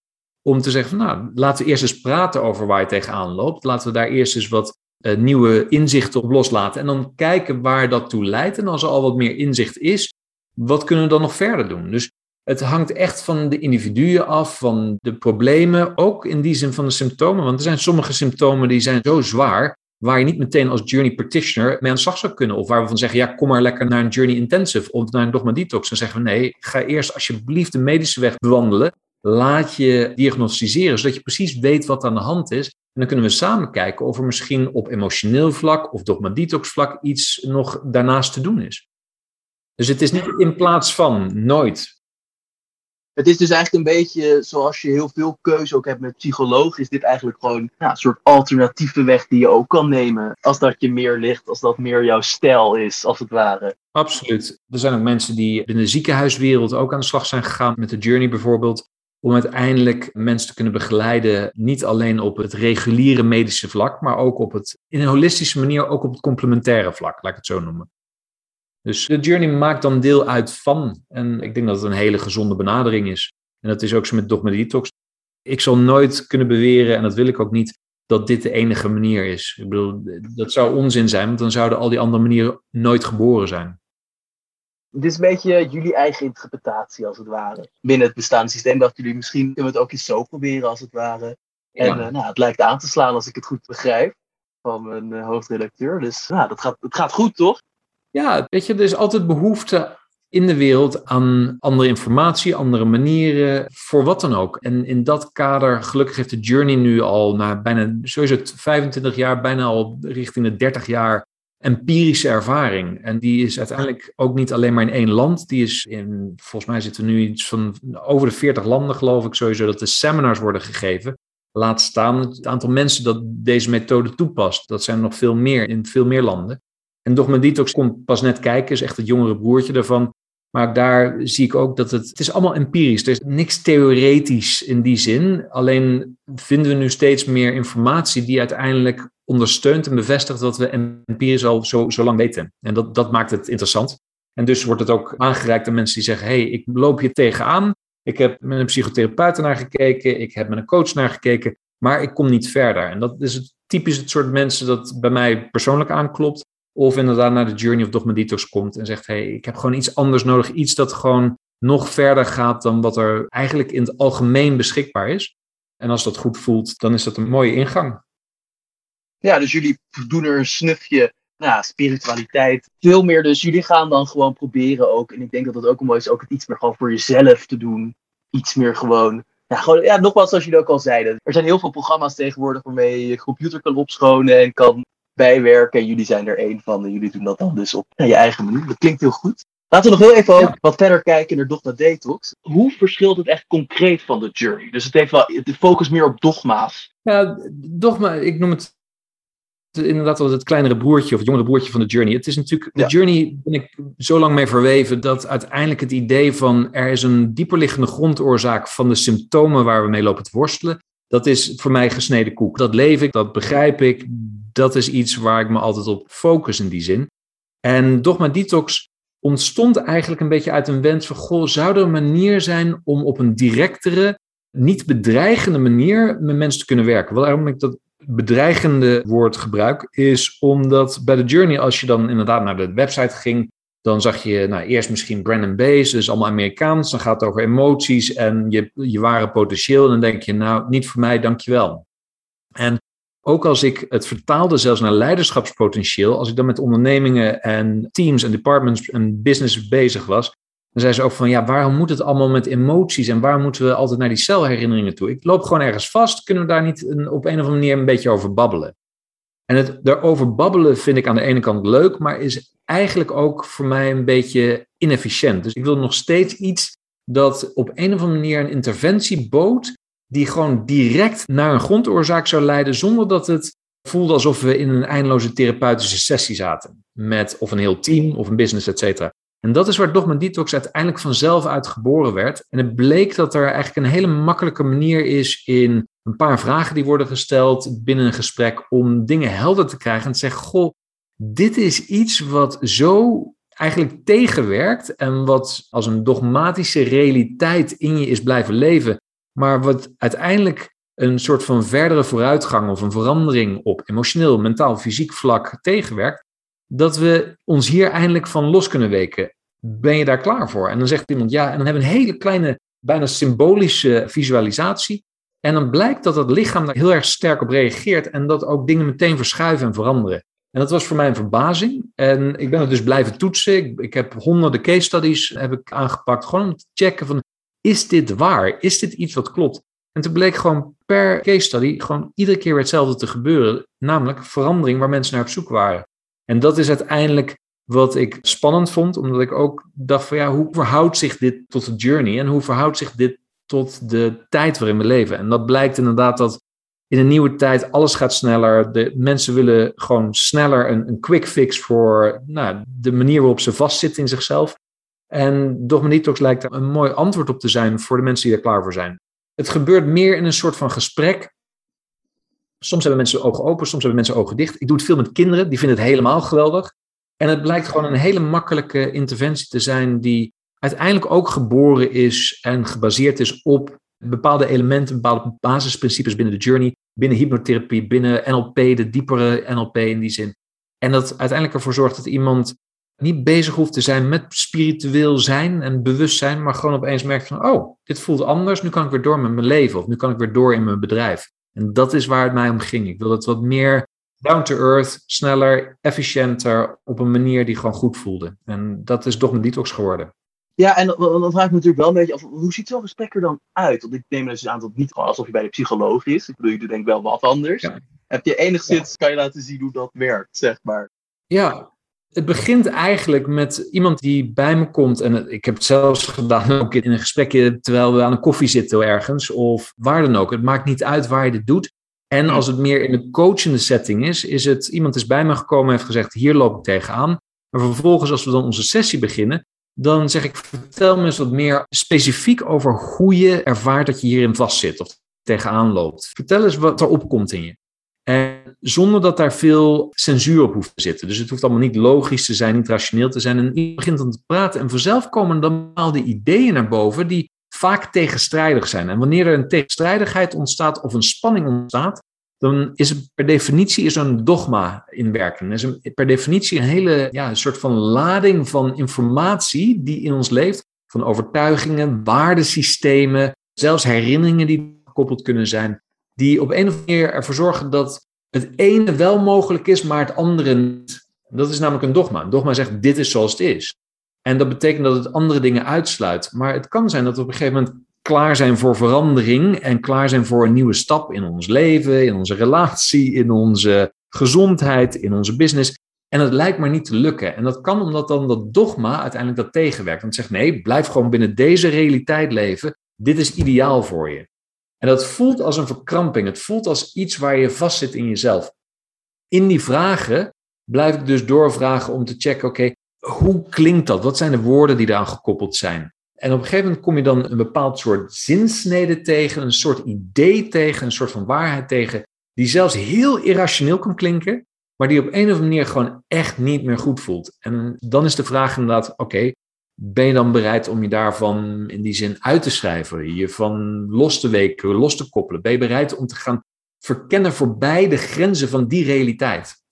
om te zeggen van nou, laten we eerst eens praten over waar je tegenaan loopt. Laten we daar eerst eens wat uh, nieuwe inzichten op loslaten en dan kijken waar dat toe leidt. En als er al wat meer inzicht is, wat kunnen we dan nog verder doen? Dus het hangt echt van de individuen af, van de problemen, ook in die zin van de symptomen. Want er zijn sommige symptomen die zijn zo zwaar, waar je niet meteen als journey practitioner mee aan de slag zou kunnen. Of waar we van zeggen, ja, kom maar lekker naar een journey intensive of naar een dogma detox. Dan zeggen we nee, ga eerst alsjeblieft de medische weg bewandelen laat je diagnosticeren, zodat je precies weet wat aan de hand is. En dan kunnen we samen kijken of er misschien op emotioneel vlak of dogma detox vlak iets nog daarnaast te doen is. Dus het is niet in plaats van, nooit. Het is dus eigenlijk een beetje zoals je heel veel keuze ook hebt met psycholoog, is dit eigenlijk gewoon ja, een soort alternatieve weg die je ook kan nemen. Als dat je meer ligt, als dat meer jouw stijl is, als het ware. Absoluut. Er zijn ook mensen die in de ziekenhuiswereld ook aan de slag zijn gegaan met de journey bijvoorbeeld om uiteindelijk mensen te kunnen begeleiden, niet alleen op het reguliere medische vlak, maar ook op het, in een holistische manier, ook op het complementaire vlak, laat ik het zo noemen. Dus de journey maakt dan deel uit van, en ik denk dat het een hele gezonde benadering is. En dat is ook zo met Dogma Detox. Ik zal nooit kunnen beweren, en dat wil ik ook niet, dat dit de enige manier is. Ik bedoel, dat zou onzin zijn, want dan zouden al die andere manieren nooit geboren zijn. Het is een beetje jullie eigen interpretatie, als het ware. Binnen het bestaande systeem dachten jullie, misschien kunnen we het ook eens zo proberen, als het ware. En ja. uh, nou, het lijkt aan te slaan, als ik het goed begrijp, van mijn uh, hoofdredacteur. Dus nou, dat gaat, het gaat goed, toch? Ja, weet je, er is altijd behoefte in de wereld aan andere informatie, andere manieren, voor wat dan ook. En in dat kader, gelukkig heeft de Journey nu al na bijna, sowieso 25 jaar, bijna al richting de 30 jaar empirische ervaring. En die is uiteindelijk ook niet alleen maar in één land. Die is in, volgens mij zitten nu iets van over de 40 landen, geloof ik sowieso, dat de seminars worden gegeven. Laat staan het aantal mensen dat deze methode toepast. Dat zijn nog veel meer in veel meer landen. En Dogma Detox komt pas net kijken, is echt het jongere broertje daarvan. Maar daar zie ik ook dat het, het is allemaal empirisch. Er is niks theoretisch in die zin. Alleen vinden we nu steeds meer informatie die uiteindelijk ondersteunt en bevestigt wat we empirisch al zo, zo lang weten. En dat, dat maakt het interessant. En dus wordt het ook aangereikt aan mensen die zeggen: hey, ik loop hier tegenaan. Ik heb met een psychotherapeut naar gekeken. Ik heb met een coach naar gekeken. Maar ik kom niet verder. En dat is het, typisch het soort mensen dat bij mij persoonlijk aanklopt. Of inderdaad naar de Journey of Dogma komt en zegt: hey, ik heb gewoon iets anders nodig. Iets dat gewoon nog verder gaat dan wat er eigenlijk in het algemeen beschikbaar is. En als dat goed voelt, dan is dat een mooie ingang. Ja, dus jullie doen er een snufje nou, spiritualiteit. Veel meer, dus jullie gaan dan gewoon proberen ook. En ik denk dat dat ook mooi is, ook het iets meer gewoon voor jezelf te doen. Iets meer gewoon ja, gewoon, ja, nogmaals, zoals jullie ook al zeiden. Er zijn heel veel programma's tegenwoordig waarmee je je computer kan opschonen en kan bijwerken. Jullie zijn er één van en jullie doen dat dan dus op je eigen manier. Dat klinkt heel goed. Laten we nog heel even ja. wat verder kijken naar Dogma Detox. Hoe verschilt het echt concreet van de Journey? Dus het heeft wel de focus meer op dogma's. Ja, dogma, ik noem het inderdaad wel het kleinere broertje of het jongere broertje van de Journey. Het is natuurlijk, de ja. Journey ben ik zo lang mee verweven dat uiteindelijk het idee van er is een dieperliggende grondoorzaak van de symptomen waar we mee lopen te worstelen. Dat is voor mij gesneden koek. Dat leef ik, dat begrijp ik. Dat is iets waar ik me altijd op focus in die zin. En Dogma Detox ontstond eigenlijk een beetje uit een wens van: goh, zou er een manier zijn om op een directere, niet bedreigende manier met mensen te kunnen werken? Waarom ik dat bedreigende woord gebruik, is omdat bij de Journey, als je dan inderdaad naar de website ging, dan zag je nou, eerst misschien Brandon Base, dus allemaal Amerikaans. Dan gaat het over emoties en je, je ware potentieel. En dan denk je, nou, niet voor mij, dankjewel. En ook als ik het vertaalde zelfs naar leiderschapspotentieel, als ik dan met ondernemingen en teams en departments en business bezig was, dan zei ze ook van, ja, waarom moet het allemaal met emoties en waarom moeten we altijd naar die celherinneringen toe? Ik loop gewoon ergens vast, kunnen we daar niet op een of andere manier een beetje over babbelen? En het daarover babbelen vind ik aan de ene kant leuk, maar is eigenlijk ook voor mij een beetje inefficiënt. Dus ik wil nog steeds iets dat op een of andere manier een interventie bood, die gewoon direct naar een grondoorzaak zou leiden, zonder dat het voelde alsof we in een eindeloze therapeutische sessie zaten. Met of een heel team of een business, et cetera. En dat is waar Dogma Detox uiteindelijk vanzelf uit geboren werd. En het bleek dat er eigenlijk een hele makkelijke manier is in een paar vragen die worden gesteld binnen een gesprek om dingen helder te krijgen en te zeggen, goh, dit is iets wat zo eigenlijk tegenwerkt en wat als een dogmatische realiteit in je is blijven leven, maar wat uiteindelijk een soort van verdere vooruitgang of een verandering op emotioneel, mentaal, fysiek vlak tegenwerkt, dat we ons hier eindelijk van los kunnen weken. Ben je daar klaar voor? En dan zegt iemand ja, en dan hebben we een hele kleine, bijna symbolische visualisatie. En dan blijkt dat het lichaam daar heel erg sterk op reageert en dat ook dingen meteen verschuiven en veranderen. En dat was voor mij een verbazing. En ik ben het dus blijven toetsen. Ik, heb honderden case studies heb ik aangepakt. Gewoon om te checken van, is dit waar? Is dit iets wat klopt? En toen bleek gewoon per case study gewoon iedere keer weer hetzelfde te gebeuren. Namelijk verandering waar mensen naar op zoek waren. En dat is uiteindelijk wat ik spannend vond. Omdat ik ook dacht van ja, hoe verhoudt zich dit tot de journey? En hoe verhoudt zich dit tot de tijd waarin we leven? En dat blijkt inderdaad dat in een nieuwe tijd alles gaat sneller. De mensen willen gewoon sneller een, een quick fix voor nou, de manier waarop ze vastzitten in zichzelf. En Dogma Detox lijkt er een mooi antwoord op te zijn voor de mensen die er klaar voor zijn. Het gebeurt meer in een soort van gesprek. Soms hebben mensen ogen open, soms hebben mensen ogen dicht. Ik doe het veel met kinderen, die vinden het helemaal geweldig. En het blijkt gewoon een hele makkelijke interventie te zijn die uiteindelijk ook geboren is en gebaseerd is op bepaalde elementen, bepaalde basisprincipes binnen de journey, binnen hypnotherapie, binnen NLP, de diepere NLP in die zin. En dat uiteindelijk ervoor zorgt dat iemand niet bezig hoeft te zijn met spiritueel zijn en bewustzijn, maar gewoon opeens merkt van, oh, dit voelt anders, nu kan ik weer door met mijn leven of nu kan ik weer door in mijn bedrijf. En dat is waar het mij om ging. Ik wil het wat meer down to earth, sneller, efficiënter, op een manier die gewoon goed voelde. En dat is toch een detox geworden. Ja, en dan, vraag ik me natuurlijk wel een beetje af, hoe ziet zo'n gesprek er dan uit? Want ik neem dus aan dat het niet alsof je bij de psycholoog is. Ik bedoel, je doet denk ik wel wat anders. Heb je enigszins, kan je laten zien hoe dat werkt, zeg maar? Ja, het begint eigenlijk met iemand die bij me komt. En ik heb het zelfs gedaan ook in een gesprekje terwijl we aan een koffie zitten ergens. Of waar dan ook. Het maakt niet uit waar je dit doet. En als het meer in een coachende setting is, is het iemand is bij me gekomen en heeft gezegd: Hier loop ik tegenaan. Maar vervolgens, als we dan onze sessie beginnen, dan zeg ik: Vertel me eens wat meer specifiek over hoe je ervaart dat je hierin vastzit of tegenaan loopt. Vertel eens wat er opkomt in je. En zonder dat daar veel censuur op hoeft te zitten. Dus het hoeft allemaal niet logisch te zijn, niet rationeel te zijn. En iemand begint dan te praten en vanzelf komen dan bepaalde ideeën naar boven die vaak tegenstrijdig zijn. En wanneer er een tegenstrijdigheid ontstaat of een spanning ontstaat, dan is het per definitie is een dogma in werking. Er is per definitie een hele ja, een soort van lading van informatie die in ons leeft. Van overtuigingen, waardesystemen, zelfs herinneringen die gekoppeld kunnen zijn die op een of andere manier ervoor zorgen dat het ene wel mogelijk is, maar het andere niet. Dat is namelijk een dogma. Een dogma zegt: dit is zoals het is. En dat betekent dat het andere dingen uitsluit. Maar het kan zijn dat we op een gegeven moment klaar zijn voor verandering en klaar zijn voor een nieuwe stap in ons leven, in onze relatie, in onze gezondheid, in onze business. En het lijkt maar niet te lukken. En dat kan omdat dan dat dogma uiteindelijk dat tegenwerkt. Want het zegt nee, blijf gewoon binnen deze realiteit leven. Dit is ideaal voor je. En dat voelt als een verkramping. Het voelt als iets waar je vastzit in jezelf. In die vragen blijf ik dus doorvragen om te checken, oké, hoe klinkt dat? Wat zijn de woorden die daaraan gekoppeld zijn? En op een gegeven moment kom je dan een bepaald soort zinsnede tegen, een soort idee tegen, een soort van waarheid tegen, die zelfs heel irrationeel kan klinken, maar die op een of andere manier gewoon echt niet meer goed voelt. En dan is de vraag inderdaad, oké, ben je dan bereid om je daarvan in die zin uit te schrijven, je van los te weken, los te koppelen? Ben je bereid om te gaan verkennen voorbij de grenzen van die realiteit?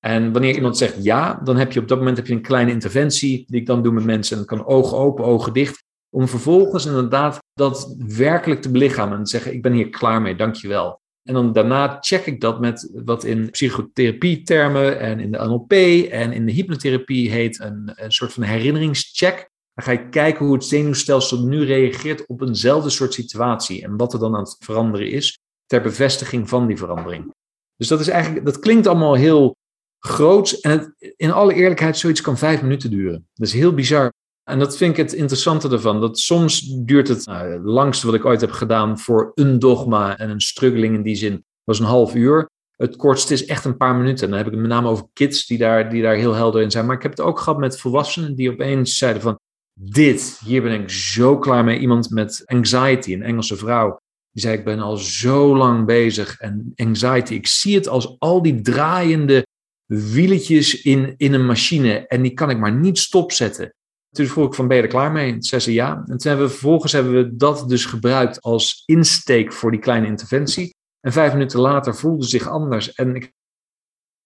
En wanneer iemand zegt ja, dan heb je op dat moment heb je een kleine interventie die ik dan doe met mensen. En kan ogen open, ogen dicht. Om vervolgens inderdaad dat werkelijk te belichamen en te zeggen: Ik ben hier klaar mee, dankjewel. En dan daarna check ik dat met wat in psychotherapie-termen en in de NLP en in de hypnotherapie heet een, een soort van herinneringscheck. Dan ga je kijken hoe het zenuwstelsel nu reageert op eenzelfde soort situatie en wat er dan aan het veranderen is ter bevestiging van die verandering. Dus dat is eigenlijk, dat klinkt allemaal heel groots en het, in alle eerlijkheid, zoiets kan vijf minuten duren. Dat is heel bizar. En dat vind ik het interessante ervan. Dat soms duurt het, nou, langste wat ik ooit heb gedaan voor een dogma en een struggling in die zin, was een half uur. Het kortste is echt een paar minuten. En dan heb ik het met name over kids die daar, die daar heel helder in zijn. Maar ik heb het ook gehad met volwassenen die opeens zeiden van, dit, hier ben ik zo klaar mee. Iemand met anxiety, een Engelse vrouw, die zei, ik ben al zo lang bezig. En anxiety, ik zie het als al die draaiende wieletjes in, in een machine. En die kan ik maar niet stopzetten. Toen vroeg ik van, ben je er klaar mee? Toen ze ja. En toen hebben we, vervolgens hebben we dat dus gebruikt als insteek voor die kleine interventie. En vijf minuten later voelde ze zich anders. En ik heb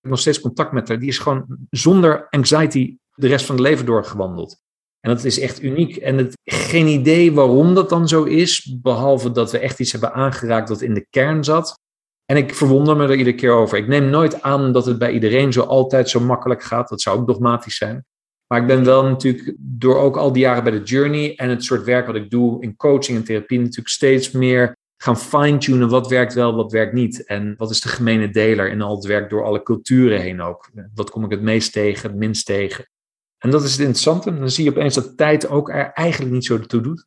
nog steeds contact met haar. Die is gewoon zonder anxiety de rest van het leven doorgewandeld. En dat is echt uniek. En het, geen idee waarom dat dan zo is. Behalve dat we echt iets hebben aangeraakt dat in de kern zat. En ik verwonder me er iedere keer over. Ik neem nooit aan dat het bij iedereen zo altijd zo makkelijk gaat. Dat zou ook dogmatisch zijn. Maar ik ben wel natuurlijk door ook al die jaren bij de Journey en het soort werk wat ik doe in coaching en therapie natuurlijk steeds meer gaan fine-tunen wat werkt wel, wat werkt niet. En wat is de gemene deler in al het werk door alle culturen heen ook. Wat kom ik het meest tegen, het minst tegen. En dat is het interessante. Dan zie je opeens dat tijd ook er eigenlijk niet zo toe doet.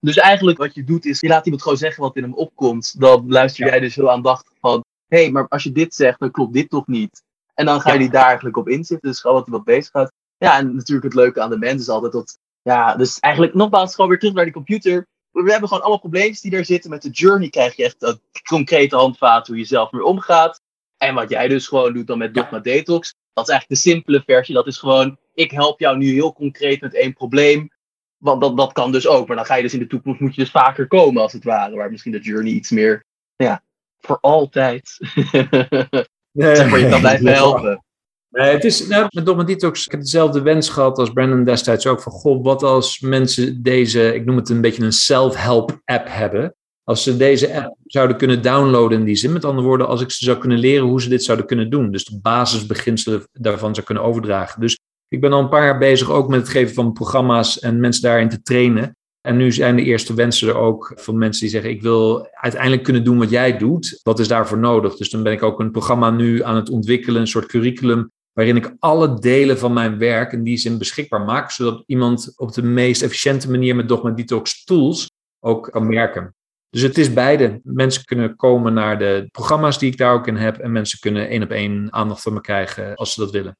Dus eigenlijk wat je doet is, je laat iemand gewoon zeggen wat in hem opkomt. Dan luister jij dus heel aandachtig van, hé, hey, maar als je dit zegt, dan klopt dit toch niet. En dan ga je die daar eigenlijk op inzitten. Dus gewoon wat bezig gaat. Ja, en natuurlijk het leuke aan de mens is altijd dat, ja, dus eigenlijk nogmaals gewoon weer terug naar die computer. we hebben gewoon allemaal probleempjes die daar zitten. Met de journey krijg je echt een concrete handvaten hoe je zelf mee omgaat. En wat jij dus gewoon doet dan met Dogma Detox, dat is eigenlijk de simpele versie. Dat is gewoon, ik help jou nu heel concreet met één probleem. Want dat, dat kan dus ook. Maar dan ga je dus in de toekomst, moet je dus vaker komen als het ware. Waar misschien de journey iets meer, ja, voor altijd. Nee, zeg maar, je kan blijven helpen. Nee, het is, nou, met Dogma Detox, ik heb dezelfde wens gehad als Brandon destijds ook. Van, goh, wat als mensen deze, ik noem het een beetje een self-help app hebben. Als ze deze app zouden kunnen downloaden in die zin. Met andere woorden, als ik ze zou kunnen leren hoe ze dit zouden kunnen doen. Dus de basisbeginselen daarvan zou kunnen overdragen. Dus ik ben al een paar jaar bezig ook met het geven van programma's en mensen daarin te trainen. En nu zijn de eerste wensen er ook van mensen die zeggen: Ik wil uiteindelijk kunnen doen wat jij doet. Wat is daarvoor nodig? Dus dan ben ik ook een programma nu aan het ontwikkelen, een soort curriculum. Waarin ik alle delen van mijn werk in die zin beschikbaar maak. Zodat iemand op de meest efficiënte manier met Dogma Detox tools ook kan merken. Dus het is beide. Mensen kunnen komen naar de programma's die ik daar ook in heb. En mensen kunnen één op één aandacht van me krijgen als ze dat willen.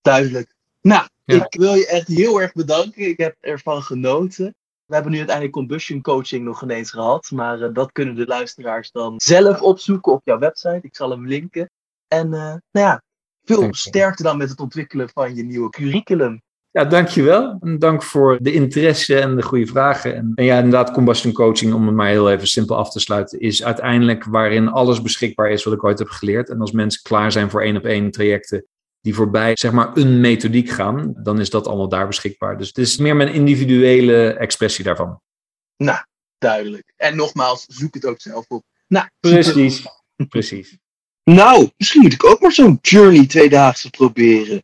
Duidelijk. Nou, ik wil je echt heel erg bedanken. Ik heb ervan genoten. We hebben nu uiteindelijk combustion coaching nog ineens gehad. Maar uh, dat kunnen de luisteraars dan zelf opzoeken op jouw website. Ik zal hem linken. En uh, nou ja, veel sterkte dan met het ontwikkelen van je nieuwe curriculum. Ja, dankjewel. En dank voor de interesse en de goede vragen. En, en, ja, inderdaad, combustion coaching, om het maar heel even simpel af te sluiten, is uiteindelijk waarin alles beschikbaar is wat ik ooit heb geleerd. En als mensen klaar zijn voor één op één trajecten, die voorbij zeg maar een methodiek gaan, dan is dat allemaal daar beschikbaar. Dus het is meer mijn individuele expressie daarvan. Nou, duidelijk. En nogmaals, zoek het ook zelf op. Nou, precies. precies. Nou, misschien moet ik ook maar zo'n Journey tweedaagse proberen.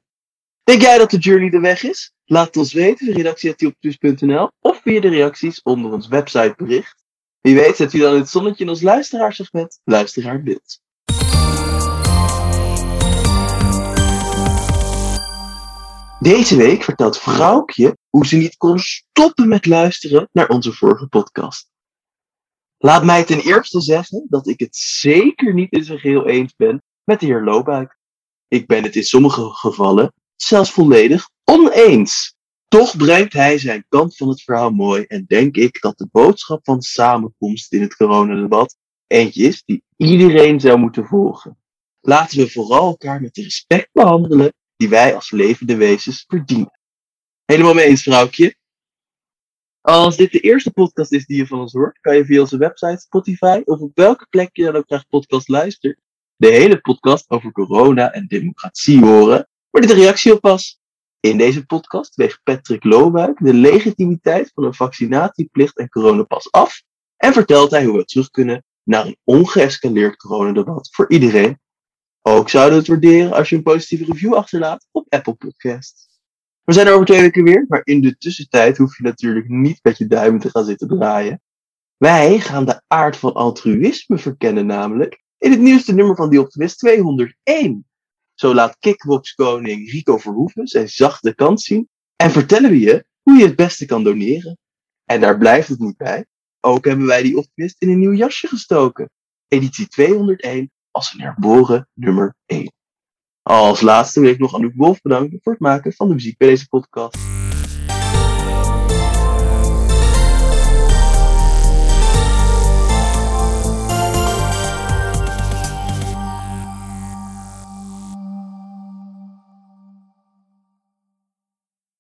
Denk jij dat de Journey de weg is? Laat het ons weten via redactie.nl of via de reacties onder ons websitebericht. Wie weet zet u dan het zonnetje in ons luisteraarsegment Luisteraarbeeld. Deze week vertelt Vrouwkje hoe ze niet kon stoppen met luisteren naar onze vorige podcast. Laat mij ten eerste zeggen dat ik het zeker niet in zijn geheel eens ben met de heer Loobuik. Ik ben het in sommige gevallen zelfs volledig oneens. Toch brengt hij zijn kant van het verhaal mooi en denk ik dat de boodschap van samenkomst in het coronadebat eentje is die iedereen zou moeten volgen. Laten we vooral elkaar met de respect behandelen die wij als levende wezens verdienen. Helemaal mee eens, vrouwtje. Als dit de eerste podcast is die je van ons hoort, kan je via onze website, Spotify of op welke plek je dan ook graag podcast luistert, de hele podcast over corona en democratie horen, maar dit een reactie op was. In deze podcast weegt Patrick Loobuik de legitimiteit van een vaccinatieplicht en coronapas af en vertelt hij hoe we terug kunnen naar een ongeëscaleerd coronadebat voor iedereen ook zouden we het waarderen als je een positieve review achterlaat op Apple Podcasts. We zijn er over twee weken weer, maar in de tussentijd hoef je natuurlijk niet met je duimen te gaan zitten draaien. Wij gaan de aard van altruïsme verkennen namelijk in het nieuwste nummer van Die Optimist 201. Zo laat kickboxkoning Rico Verhoeven zijn zachte kant zien en vertellen we je hoe je het beste kan doneren. En daar blijft het niet bij. Ook hebben wij Die Optimist in een nieuw jasje gestoken. Editie 201 als een herboren nummer 1. Als laatste wil ik nog Anouk Wolf bedanken voor het maken van de muziek bij deze podcast.